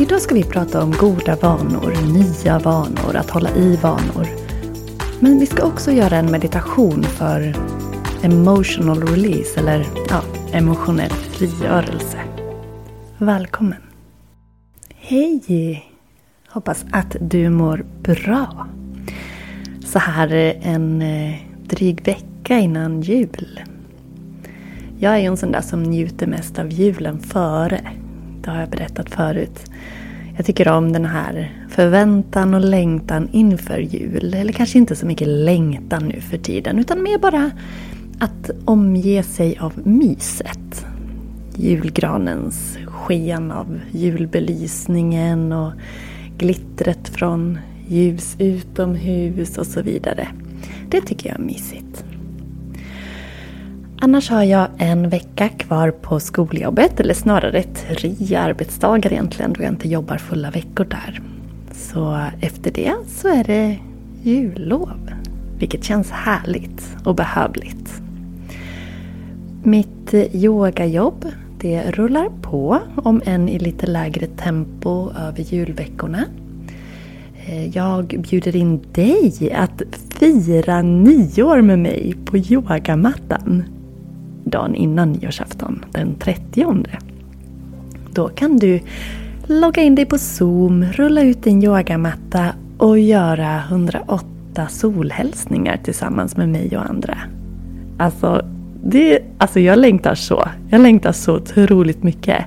Idag ska vi prata om goda vanor, nya vanor, att hålla i vanor. Men vi ska också göra en meditation för emotional release eller ja, emotionell frigörelse. Välkommen! Hej! Hoppas att du mår bra. Så här en eh, dryg vecka innan jul. Jag är ju en sån där som njuter mest av julen före. Det har jag berättat förut. Jag tycker om den här förväntan och längtan inför jul. Eller kanske inte så mycket längtan nu för tiden utan mer bara att omge sig av myset. Julgranens sken av julbelysningen och glittret från ljus utomhus och så vidare. Det tycker jag är mysigt. Annars har jag en vecka kvar på skoljobbet, eller snarare tre arbetsdagar egentligen då jag inte jobbar fulla veckor där. Så efter det så är det jullov, vilket känns härligt och behövligt. Mitt yogajobb det rullar på, om än i lite lägre tempo över julveckorna. Eh, jag bjuder in dig att fira nyår med mig på yogamattan dagen innan nyårsafton, den 30. Då kan du logga in dig på Zoom, rulla ut din yogamatta och göra 108 solhälsningar tillsammans med mig och andra. Alltså, det, alltså jag längtar så. Jag längtar så otroligt mycket.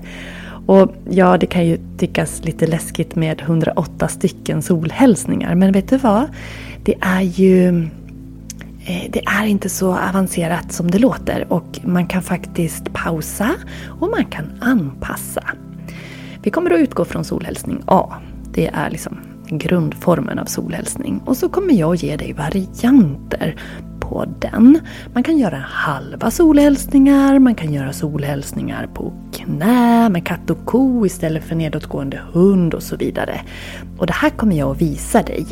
Och ja, det kan ju tyckas lite läskigt med 108 stycken solhälsningar. Men vet du vad? Det är ju Eh, det är inte så avancerat som det låter och man kan faktiskt pausa och man kan anpassa. Vi kommer att utgå från solhälsning A. Det är liksom grundformen av solhälsning. Och så kommer jag att ge dig varianter på den. Man kan göra halva solhälsningar, man kan göra solhälsningar på knä med katt och ko istället för nedåtgående hund och så vidare. Och det här kommer jag att visa dig.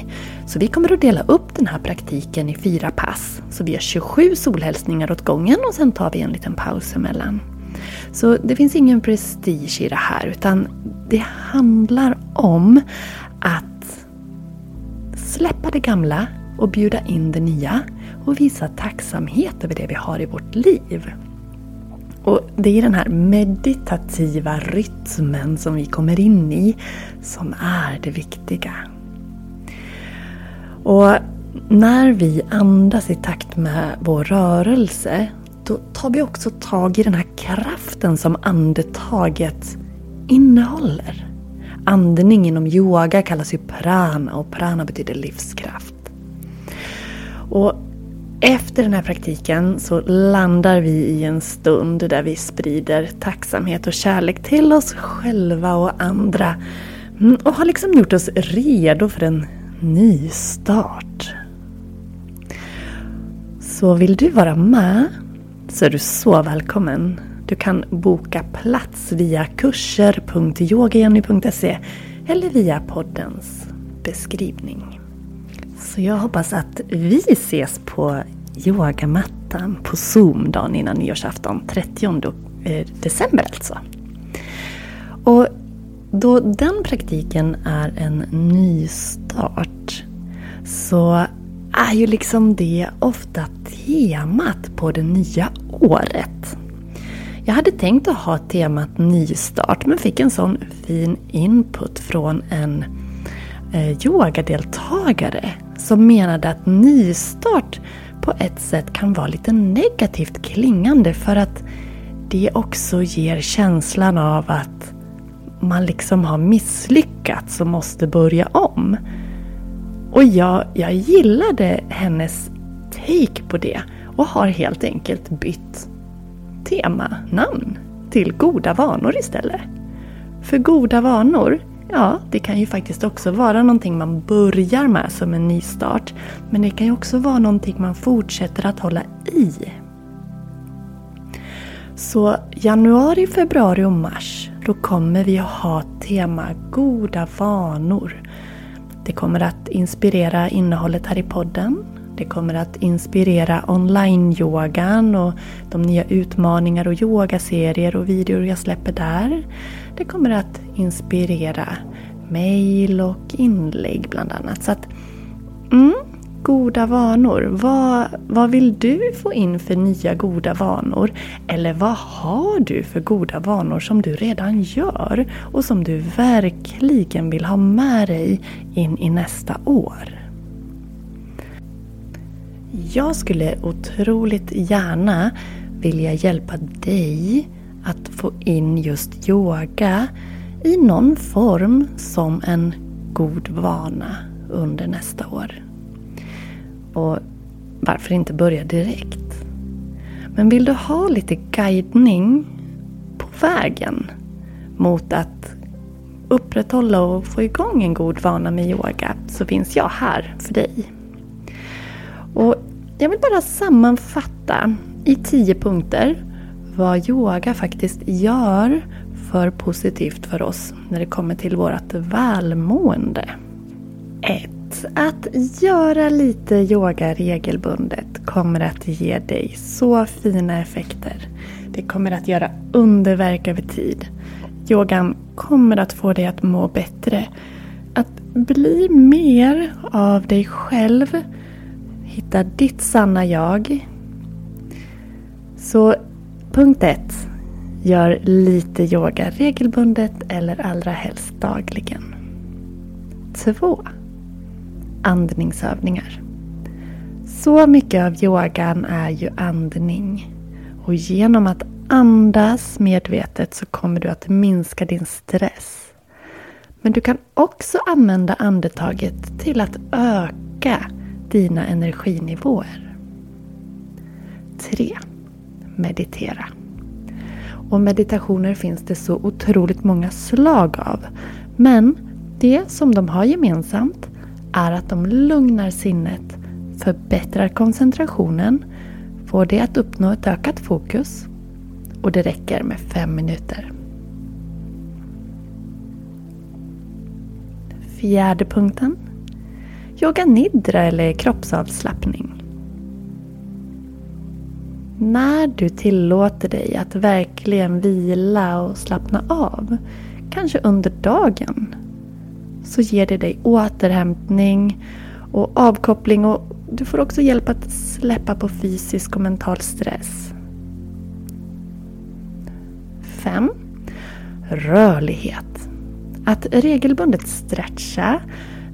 Så vi kommer att dela upp den här praktiken i fyra pass. Så vi gör 27 solhälsningar åt gången och sen tar vi en liten paus emellan. Så det finns ingen prestige i det här utan det handlar om att släppa det gamla och bjuda in det nya och visa tacksamhet över det vi har i vårt liv. Och Det är den här meditativa rytmen som vi kommer in i som är det viktiga. Och när vi andas i takt med vår rörelse då tar vi också tag i den här kraften som andetaget innehåller. Andning inom yoga kallas ju prana och prana betyder livskraft. Och efter den här praktiken så landar vi i en stund där vi sprider tacksamhet och kärlek till oss själva och andra. Mm, och har liksom gjort oss redo för en ny start. Så Så vill du vara med så är du så välkommen. Du kan boka plats via kurser.yogajenny.se eller via poddens beskrivning. Så jag hoppas att vi ses på yogamattan på Zoom dagen innan nyårsafton, 30 eh, december alltså. Och då den praktiken är en nystart så är ju liksom det ofta temat på det nya året. Jag hade tänkt att ha temat nystart men fick en sån fin input från en eh, yogadeltagare som menade att nystart på ett sätt kan vara lite negativt klingande för att det också ger känslan av att man liksom har misslyckats och måste börja om. Och jag, jag gillade hennes take på det och har helt enkelt bytt temanamn till goda vanor istället. För goda vanor, ja det kan ju faktiskt också vara någonting man börjar med som en nystart. Men det kan ju också vara någonting man fortsätter att hålla i. Så januari, februari och mars då kommer vi att ha tema goda vanor. Det kommer att inspirera innehållet här i podden. Det kommer att inspirera online-yogan och de nya utmaningar och yogaserier och videor jag släpper där. Det kommer att inspirera mail och inlägg bland annat. Så att, mm, goda vanor. Vad, vad vill du få in för nya goda vanor? Eller vad har du för goda vanor som du redan gör och som du verkligen vill ha med dig in i nästa år? Jag skulle otroligt gärna vilja hjälpa dig att få in just yoga i någon form som en god vana under nästa år. Och varför inte börja direkt? Men vill du ha lite guidning på vägen mot att upprätthålla och få igång en god vana med yoga så finns jag här för dig. Och jag vill bara sammanfatta i tio punkter vad yoga faktiskt gör för positivt för oss när det kommer till vårt välmående. 1. Att göra lite yoga regelbundet kommer att ge dig så fina effekter. Det kommer att göra underverk över tid. Yogan kommer att få dig att må bättre. Att bli mer av dig själv. Hitta ditt sanna jag. Så punkt ett. Gör lite yoga regelbundet eller allra helst dagligen. Två andningsövningar. Så mycket av yogan är ju andning. Och genom att andas medvetet så kommer du att minska din stress. Men du kan också använda andetaget till att öka dina energinivåer. 3. Meditera. Och meditationer finns det så otroligt många slag av. Men det som de har gemensamt är att de lugnar sinnet, förbättrar koncentrationen, får det att uppnå ett ökat fokus och det räcker med fem minuter. Fjärde punkten. Yoga nidra eller kroppsavslappning. När du tillåter dig att verkligen vila och slappna av, kanske under dagen, så ger det dig återhämtning och avkoppling och du får också hjälp att släppa på fysisk och mental stress. 5. Rörlighet. Att regelbundet stretcha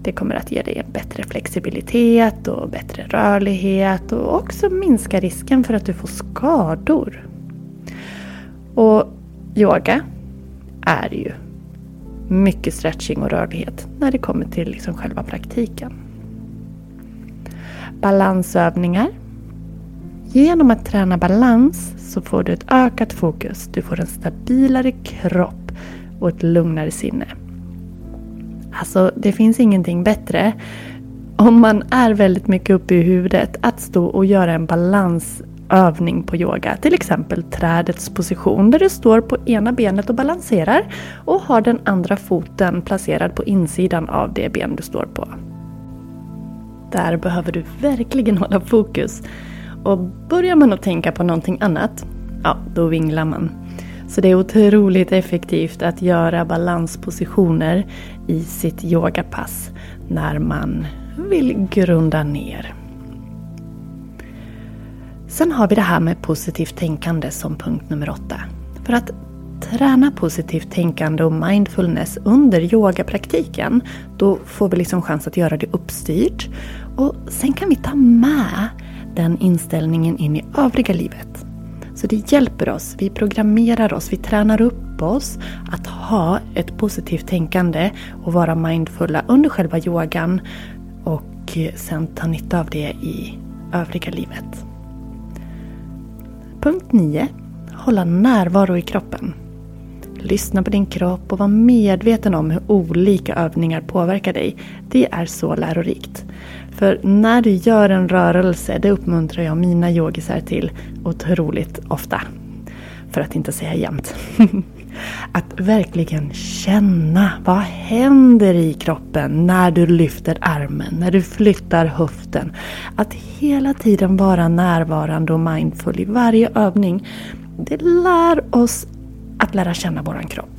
det kommer att ge dig en bättre flexibilitet och bättre rörlighet och också minska risken för att du får skador. Och yoga är ju mycket stretching och rörlighet när det kommer till liksom själva praktiken. Balansövningar. Genom att träna balans så får du ett ökat fokus. Du får en stabilare kropp och ett lugnare sinne. Alltså, det finns ingenting bättre om man är väldigt mycket uppe i huvudet att stå och göra en balansövning på yoga. Till exempel trädets position där du står på ena benet och balanserar och har den andra foten placerad på insidan av det ben du står på. Där behöver du verkligen hålla fokus. Och börjar man att tänka på någonting annat, ja, då vinglar man. Så det är otroligt effektivt att göra balanspositioner i sitt yogapass när man vill grunda ner. Sen har vi det här med positivt tänkande som punkt nummer åtta. För att träna positivt tänkande och mindfulness under yogapraktiken, då får vi liksom chans att göra det uppstyrt. Och sen kan vi ta med den inställningen in i övriga livet. Så det hjälper oss, vi programmerar oss, vi tränar upp oss att ha ett positivt tänkande och vara mindfulla under själva yogan och sen ta nytta av det i övriga livet. Punkt 9. Hålla närvaro i kroppen. Lyssna på din kropp och var medveten om hur olika övningar påverkar dig. Det är så lärorikt. För när du gör en rörelse, det uppmuntrar jag mina yogisar till otroligt ofta. För att inte säga jämt. Att verkligen känna vad händer i kroppen när du lyfter armen, när du flyttar höften. Att hela tiden vara närvarande och mindful i varje övning. Det lär oss att lära känna våran kropp.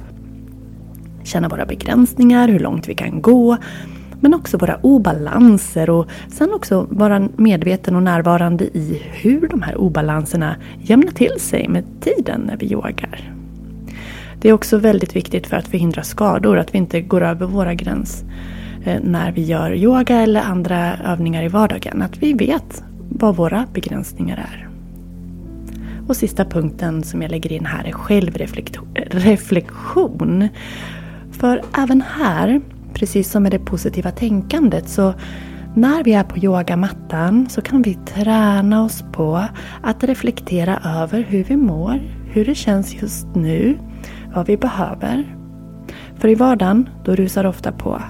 Känna våra begränsningar, hur långt vi kan gå. Men också våra obalanser och sen också vara medveten och närvarande i hur de här obalanserna jämnar till sig med tiden när vi yogar. Det är också väldigt viktigt för att förhindra skador, att vi inte går över våra gräns eh, när vi gör yoga eller andra övningar i vardagen. Att vi vet vad våra begränsningar är. Och sista punkten som jag lägger in här är självreflektion. För även här, precis som med det positiva tänkandet, så när vi är på yogamattan så kan vi träna oss på att reflektera över hur vi mår, hur det känns just nu, vad vi behöver. För i vardagen, då rusar det ofta på.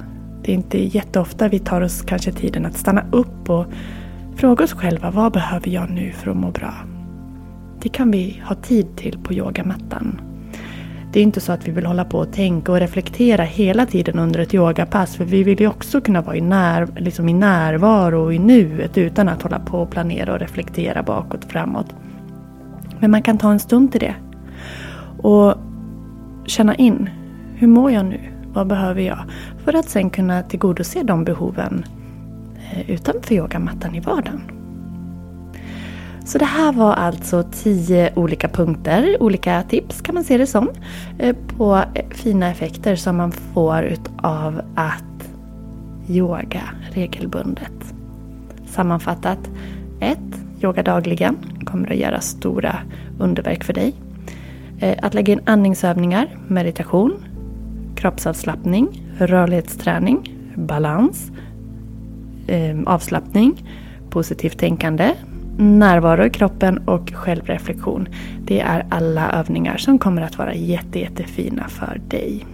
Det är inte jätteofta vi tar oss kanske tiden att stanna upp och fråga oss själva vad behöver jag nu för att må bra? Det kan vi ha tid till på yogamattan. Det är inte så att vi vill hålla på och tänka och reflektera hela tiden under ett yogapass. För vi vill ju också kunna vara i, när, liksom i närvaro och i nuet utan att hålla på och planera och reflektera bakåt och framåt. Men man kan ta en stund till det. Och känna in. Hur mår jag nu? Vad behöver jag? För att sen kunna tillgodose de behoven eh, utanför yogamattan i vardagen. Så det här var alltså tio olika punkter, olika tips kan man se det som, eh, på eh, fina effekter som man får utav att yoga regelbundet. Sammanfattat 1. Yoga dagligen kommer att göra stora underverk för dig. Eh, att lägga in andningsövningar, meditation, kroppsavslappning, rörlighetsträning, balans, avslappning, positivt tänkande, närvaro i kroppen och självreflektion. Det är alla övningar som kommer att vara jätte, jättefina för dig.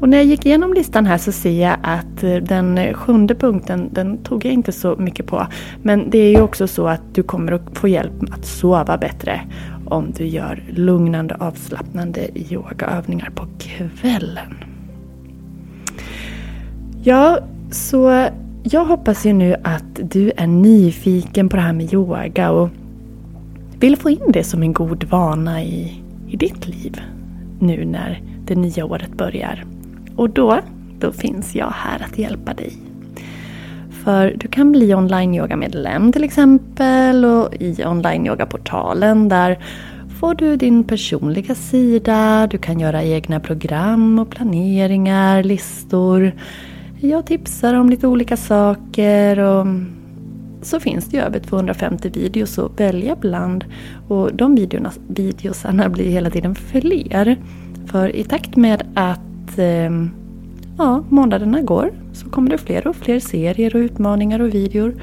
Och när jag gick igenom listan här så ser jag att eh, den sjunde punkten, den tog jag inte så mycket på. Men det är ju också så att du kommer att få hjälp att sova bättre om du gör lugnande, avslappnande yogaövningar på kvällen. Ja, så jag hoppas ju nu att du är nyfiken på det här med yoga och vill få in det som en god vana i, i ditt liv nu när det nya året börjar. Och då, då finns jag här att hjälpa dig. För du kan bli online-yoga-medlem till exempel och i online-yoga-portalen där får du din personliga sida, du kan göra egna program och planeringar, listor jag tipsar om lite olika saker och så finns det ju över 250 videos att välja bland. Och de videorna, videosarna blir hela tiden fler. För i takt med att ehm, ja, månaderna går så kommer det fler och fler serier och utmaningar och videor.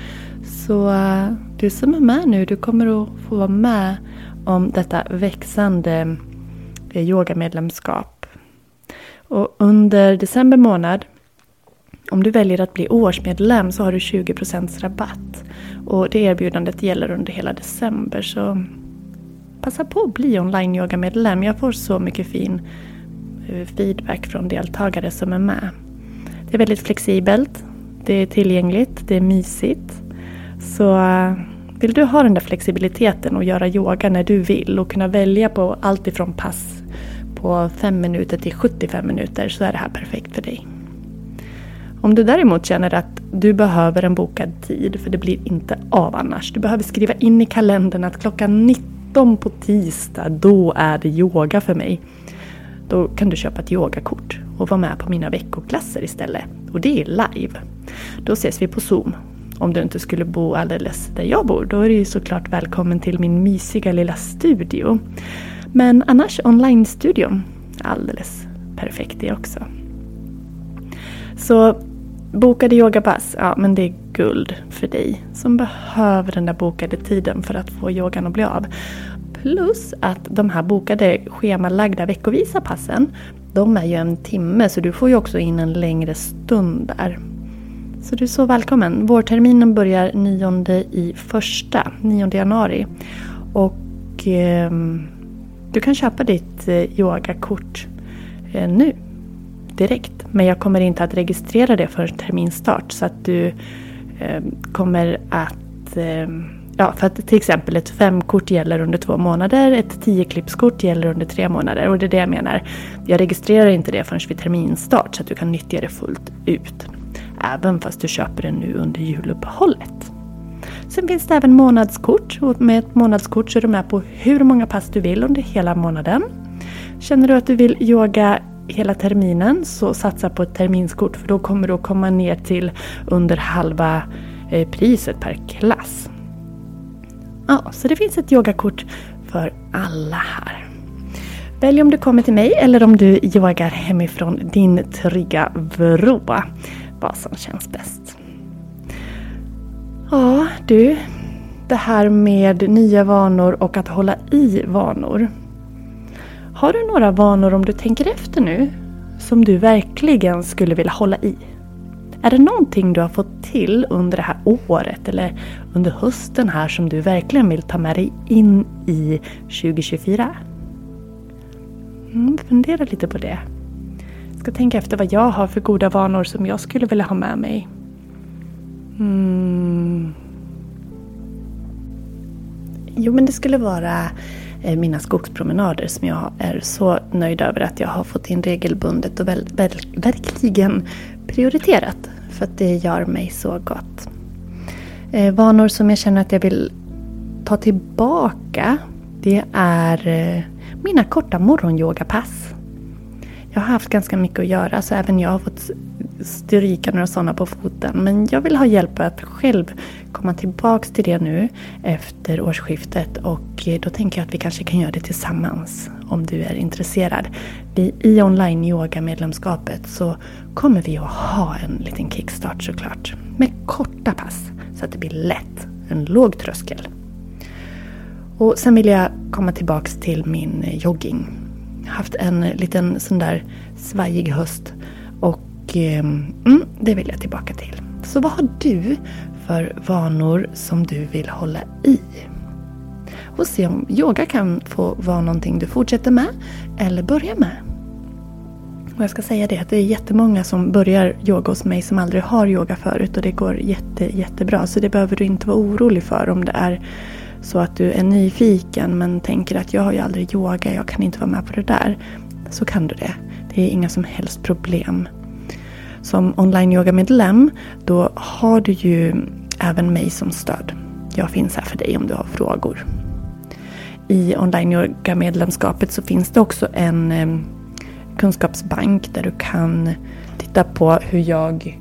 Så eh, du som är med nu, du kommer att få vara med om detta växande eh, yogamedlemskap. Och under december månad om du väljer att bli årsmedlem så har du 20% rabatt. Och det erbjudandet gäller under hela december så passa på att bli online yoga-medlem. Jag får så mycket fin eh, feedback från deltagare som är med. Det är väldigt flexibelt, det är tillgängligt, det är mysigt. Så eh, vill du ha den där flexibiliteten och göra yoga när du vill och kunna välja på allt ifrån pass på 5 minuter till 75 minuter så är det här perfekt för dig. Om du däremot känner att du behöver en bokad tid, för det blir inte av annars. Du behöver skriva in i kalendern att klockan 19 på tisdag, då är det yoga för mig. Då kan du köpa ett yogakort och vara med på mina veckoklasser istället. Och det är live. Då ses vi på Zoom. Om du inte skulle bo alldeles där jag bor, då är du såklart välkommen till min mysiga lilla studio. Men annars online-studion, alldeles perfekt det också. Så bokade yogapass, ja men det är guld för dig som behöver den där bokade tiden för att få yogan att bli av. Plus att de här bokade schemalagda veckovisa passen, de är ju en timme så du får ju också in en längre stund där. Så du är så välkommen. Vårterminen börjar 9 i första, 9 januari. Och eh, du kan köpa ditt eh, yogakort eh, nu direkt. Men jag kommer inte att registrera det för terminstart så att du eh, kommer att eh, Ja, för att till exempel ett femkort gäller under två månader, ett tioklippskort gäller under tre månader. Och det är det jag menar. Jag registrerar inte det förrän vid terminstart så att du kan nyttja det fullt ut. Även fast du köper det nu under juluppehållet. Sen finns det även månadskort och med ett månadskort så är du med på hur många pass du vill under hela månaden. Känner du att du vill yoga hela terminen så satsa på ett terminskort för då kommer du att komma ner till under halva eh, priset per klass. Ja, så det finns ett yogakort för alla här. Välj om du kommer till mig eller om du yogar hemifrån din trygga vrå. Vad som känns bäst. Ja, du. Det här med nya vanor och att hålla i vanor. Har du några vanor om du tänker efter nu som du verkligen skulle vilja hålla i? Är det någonting du har fått till under det här året eller under hösten här som du verkligen vill ta med dig in i 2024? Mm, fundera lite på det. Jag ska tänka efter vad jag har för goda vanor som jag skulle vilja ha med mig. Mm. Jo, men det skulle vara eh, Eh, mina skogspromenader som jag är så nöjd över att jag har fått in regelbundet och väl, väl, verkligen prioriterat. För att det gör mig så gott. Eh, vanor som jag känner att jag vill ta tillbaka det är eh, mina korta morgonyogapass. Jag har haft ganska mycket att göra så även jag har fått stryka några sådana på foten. Men jag vill ha hjälp att själv komma tillbaks till det nu efter årsskiftet och eh, då tänker jag att vi kanske kan göra det tillsammans om du är intresserad. Vi, I online yoga medlemskapet så kommer vi att ha en liten kickstart såklart. Med korta pass så att det blir lätt. En låg tröskel. Och sen vill jag komma tillbaks till min jogging. Jag har haft en liten sån där svajig höst och och ehm, mm, det vill jag tillbaka till. Så vad har du för vanor som du vill hålla i? Och se om yoga kan få vara någonting du fortsätter med eller börjar med. Och jag ska säga det att det är jättemånga som börjar yoga hos mig som aldrig har yoga förut och det går jätte, jättebra. Så det behöver du inte vara orolig för om det är så att du är nyfiken men tänker att jag har ju aldrig yoga, jag kan inte vara med på det där. Så kan du det. Det är inga som helst problem som online yoga medlem då har du ju även mig som stöd. Jag finns här för dig om du har frågor. I online yoga medlemskapet så finns det också en kunskapsbank där du kan titta på hur jag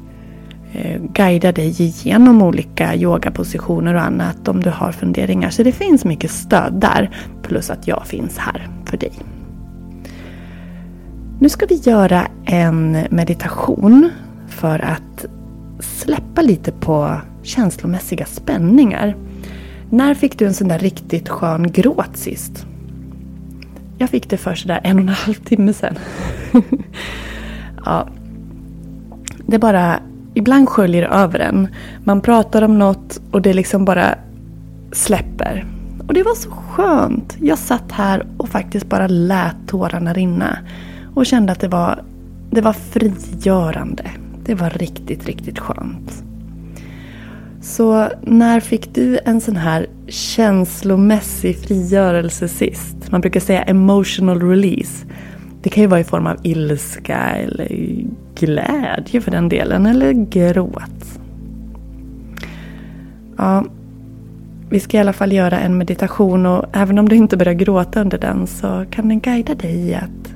eh, guidar dig igenom olika yogapositioner och annat om du har funderingar. Så det finns mycket stöd där. Plus att jag finns här för dig. Nu ska vi göra en meditation för att släppa lite på känslomässiga spänningar. När fick du en sån där riktigt skön gråt sist? Jag fick det för sådär en och en halv timme sedan. ja. Det bara ibland sköljer det över en. Man pratar om något och det liksom bara släpper. Och det var så skönt. Jag satt här och faktiskt bara lät tårarna rinna. Och kände att det var, det var frigörande. Det var riktigt, riktigt skönt. Så när fick du en sån här känslomässig frigörelse sist? Man brukar säga emotional release. Det kan ju vara i form av ilska eller glädje för den delen, eller gråt. Ja, vi ska i alla fall göra en meditation och även om du inte börjar gråta under den så kan den guida dig i att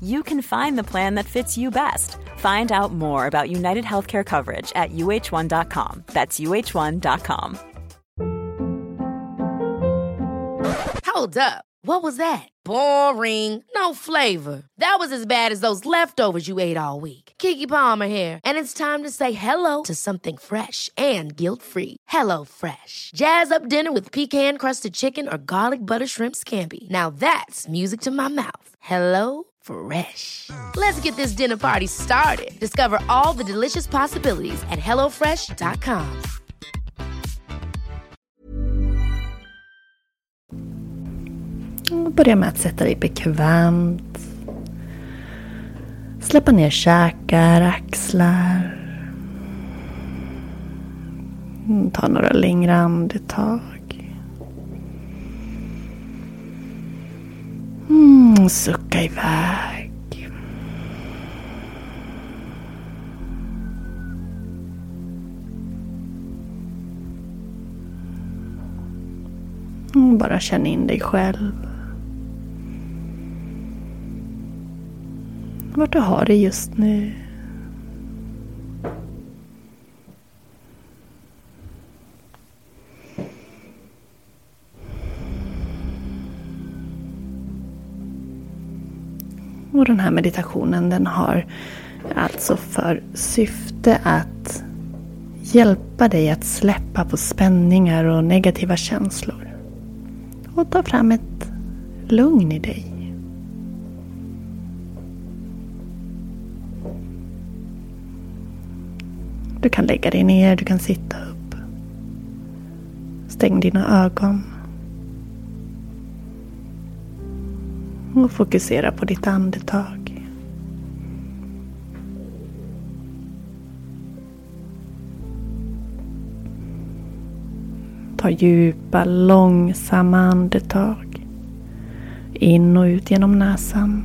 you can find the plan that fits you best. Find out more about United Healthcare coverage at uh1.com. That's uh1.com. Hold up. What was that? Boring. No flavor. That was as bad as those leftovers you ate all week. Kiki Palmer here, and it's time to say hello to something fresh and guilt-free. Hello Fresh. Jazz up dinner with pecan-crusted chicken or garlic butter shrimp scampi. Now that's music to my mouth. Hello Fresh. Let's get this dinner party started. Discover all the delicious possibilities at hellofresh.com. Börja med att sätta dig bekvämt. Släppa ner käkar, axlar. Ta några längre andetag. Och sucka iväg. Och bara känn in dig själv. Vart du har det just nu. Den här meditationen den har alltså för syfte att hjälpa dig att släppa på spänningar och negativa känslor. Och ta fram ett lugn i dig. Du kan lägga dig ner, du kan sitta upp. Stäng dina ögon. Och fokusera på ditt andetag. Ta djupa, långsamma andetag. In och ut genom näsan.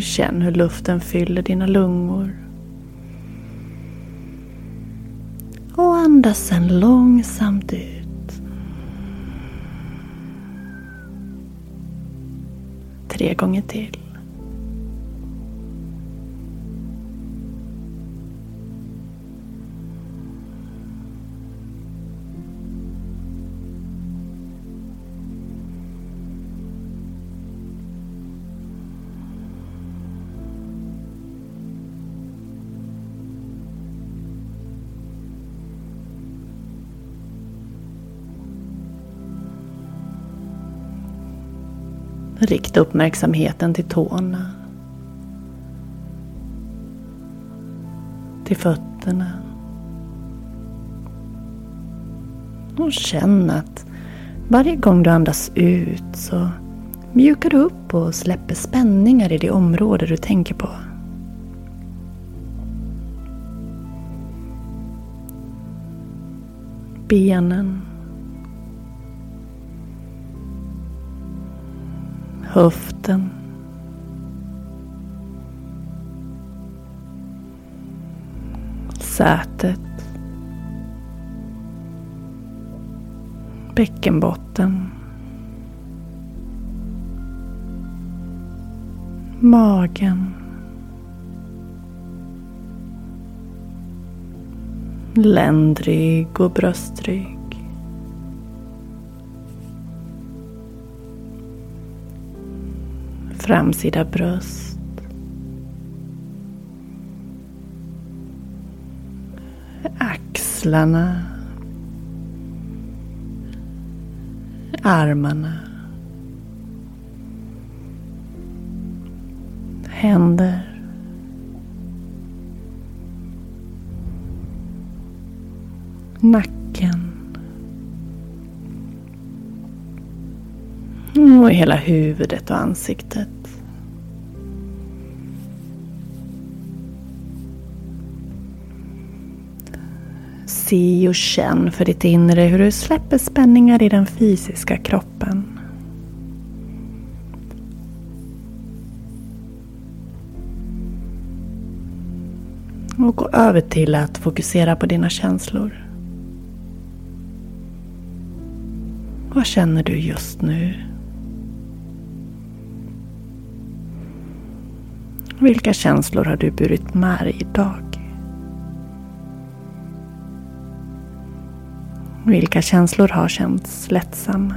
Känn hur luften fyller dina lungor. Andas sen långsamt ut. Tre gånger till. Rikta uppmärksamheten till tårna. Till fötterna. Och känn att varje gång du andas ut så mjukar du upp och släpper spänningar i det område du tänker på. Benen höften. Sätet. Bäckenbotten. Magen. Ländrygg och bröstrygg. Framsida bröst. Axlarna. Armarna. Händer. Nacken. Och hela huvudet och ansiktet. Se och känn för ditt inre hur du släpper spänningar i den fysiska kroppen. Och gå över till att fokusera på dina känslor. Vad känner du just nu? Vilka känslor har du burit med dig idag? Vilka känslor har känts lättsamma?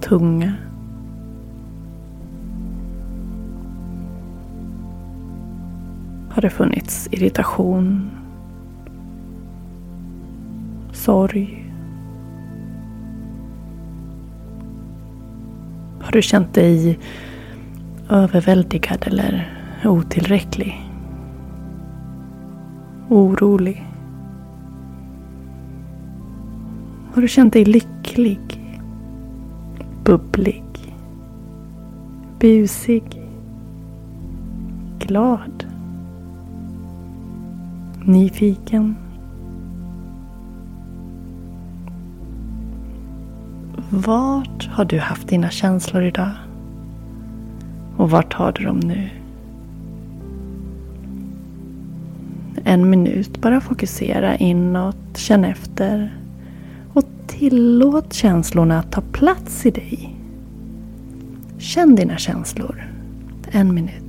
Tunga? Har det funnits irritation? Sorg? Har du känt dig överväldigad eller otillräcklig? Orolig? Har du känt dig lycklig? Bubblig? Busig? Glad? Nyfiken? Vart har du haft dina känslor idag? Och vart har du dem nu? En minut. Bara fokusera inåt, känn efter. Och tillåt känslorna att ta plats i dig. Känn dina känslor. En minut.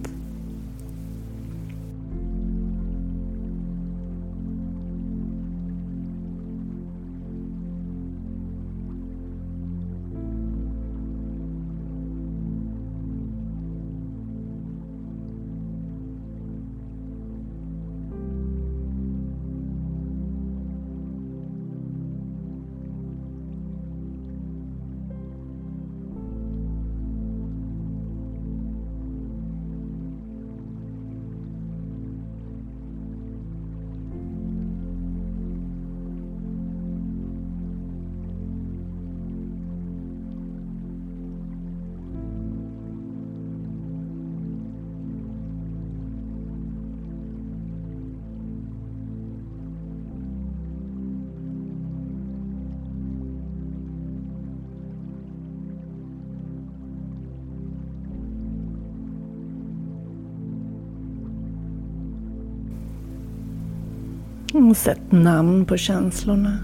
Och sätt namn på känslorna.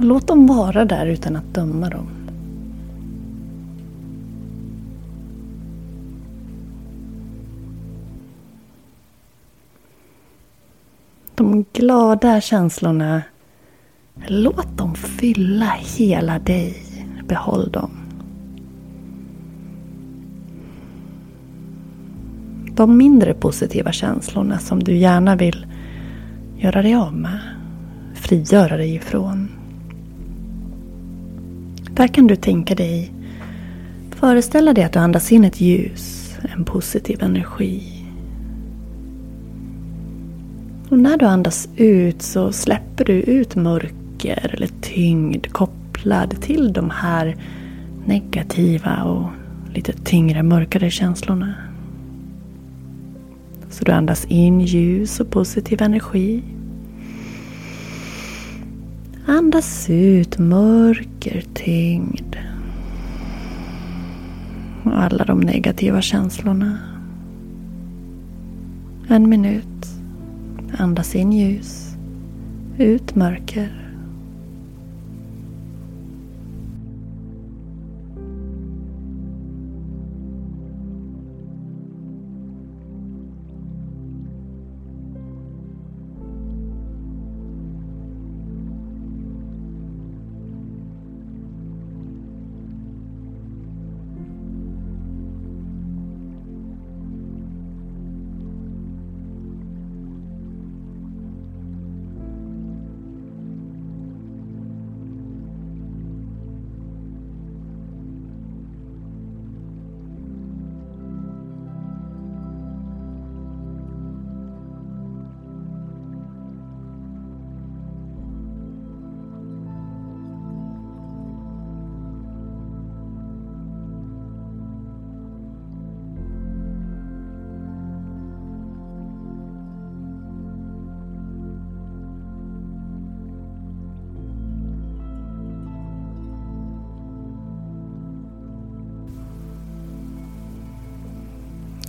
Låt dem vara där utan att döma dem. De glada känslorna, låt dem fylla hela dig. Behåll dem. De mindre positiva känslorna som du gärna vill göra dig av med. Frigöra dig ifrån. Där kan du tänka dig Föreställa dig att du andas in ett ljus, en positiv energi. Och när du andas ut så släpper du ut mörker eller tyngd kopplad till de här negativa och lite tyngre, mörkare känslorna. Så du andas in ljus och positiv energi. Andas ut mörker, tyngd. Och alla de negativa känslorna. En minut. Andas in ljus. Ut mörker.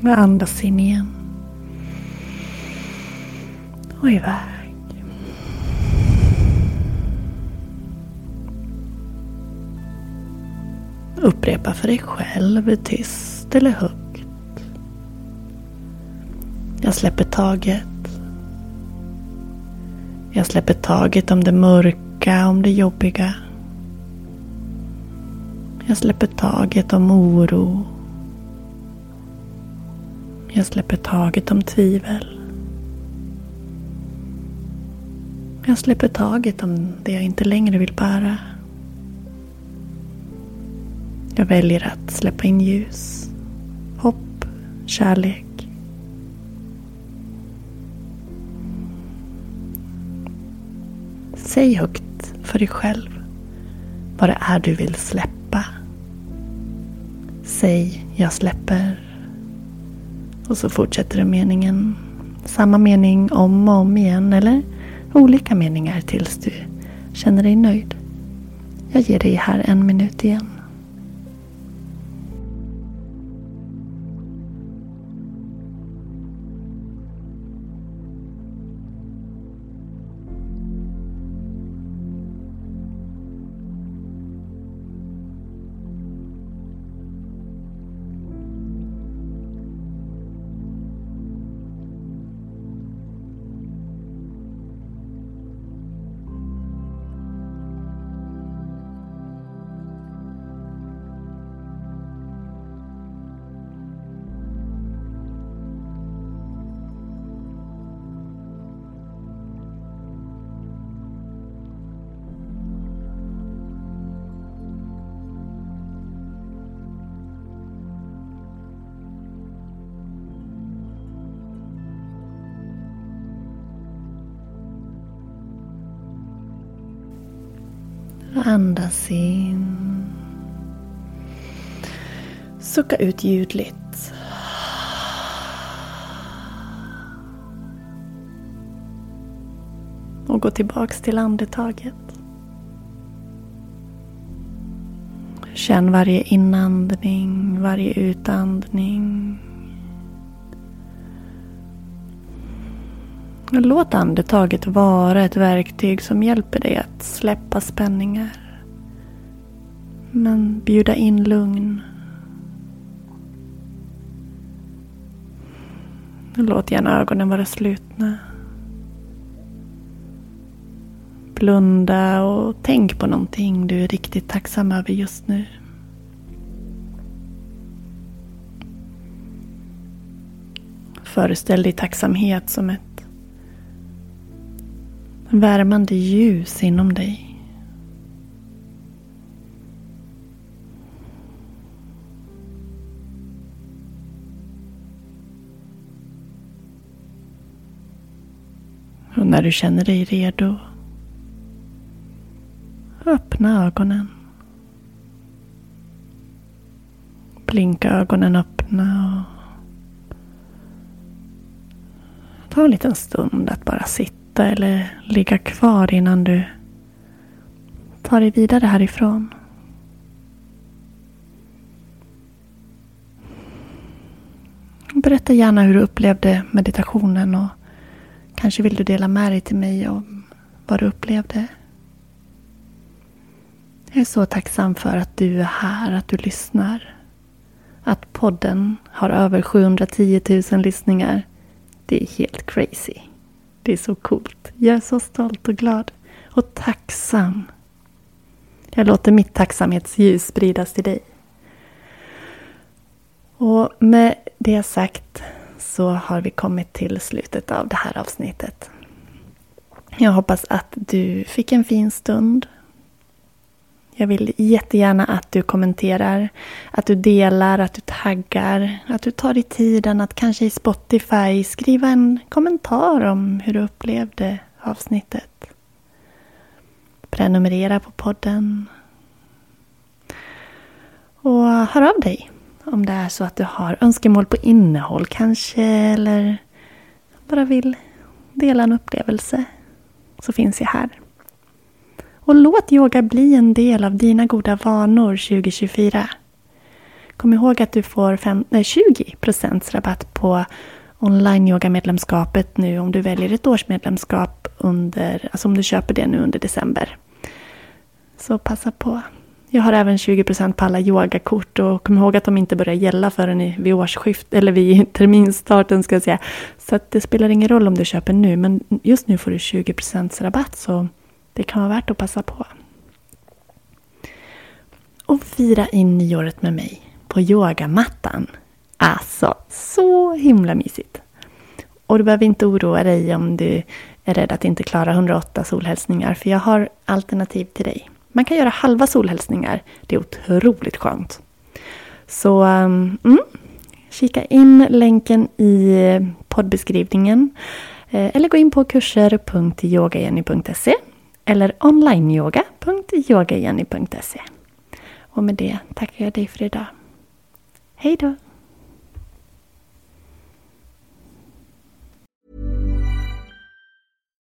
Och andas in igen. Och iväg. Upprepa för dig själv, tyst eller högt. Jag släpper taget. Jag släpper taget om det mörka, om det jobbiga. Jag släpper taget om oro, jag släpper taget om tvivel. Jag släpper taget om det jag inte längre vill bära. Jag väljer att släppa in ljus, hopp, kärlek. Säg högt för dig själv vad det är du vill släppa. Säg jag släpper och så fortsätter du meningen. Samma mening om och om igen eller olika meningar tills du känner dig nöjd. Jag ger dig här en minut igen. Andas in. Sucka ut ljudligt. Och gå tillbaks till andetaget. Känn varje inandning, varje utandning. Låt andetaget vara ett verktyg som hjälper dig att släppa spänningar. Men bjuda in lugn. Låt gärna ögonen vara slutna. Blunda och tänk på någonting du är riktigt tacksam över just nu. Föreställ dig tacksamhet som ett värmande ljus inom dig. Och när du känner dig redo, öppna ögonen. Blinka ögonen öppna och ta en liten stund att bara sitta sitta eller ligga kvar innan du tar dig vidare härifrån. Berätta gärna hur du upplevde meditationen och Kanske vill du dela med dig till mig om vad du upplevde. Jag är så tacksam för att du är här, att du lyssnar. Att podden har över 710 000 lyssningar. Det är helt crazy. Det är så coolt. Jag är så stolt och glad. Och tacksam. Jag låter mitt tacksamhetsljus spridas till dig. Och med det sagt så har vi kommit till slutet av det här avsnittet. Jag hoppas att du fick en fin stund. Jag vill jättegärna att du kommenterar, att du delar, att du taggar, att du tar dig tiden att kanske i Spotify skriva en kommentar om hur du upplevde avsnittet. Prenumerera på podden. Och hör av dig om det är så att du har önskemål på innehåll kanske eller bara vill dela en upplevelse så finns jag här. Och låt yoga bli en del av dina goda vanor 2024. Kom ihåg att du får fem, nej, 20% rabatt på online-yoga-medlemskapet nu om du väljer ett årsmedlemskap under, alltså om du köper det nu under december. Så passa på. Jag har även 20% på alla yogakort och kom ihåg att de inte börjar gälla förrän vid årsskift eller vid terminstarten ska jag säga. Så att det spelar ingen roll om du köper nu men just nu får du 20% rabatt så det kan vara värt att passa på. Och fira in nyåret med mig på yogamattan. Alltså, så himla mysigt. Och du behöver inte oroa dig om du är rädd att inte klara 108 solhälsningar för jag har alternativ till dig. Man kan göra halva solhälsningar. Det är otroligt skönt. Så um, mm, kika in länken i poddbeskrivningen. Eh, eller gå in på kurser.yogajenny.se eller onlineyoga.yogajenny.se. Och med det tackar jag dig för idag. Hej då!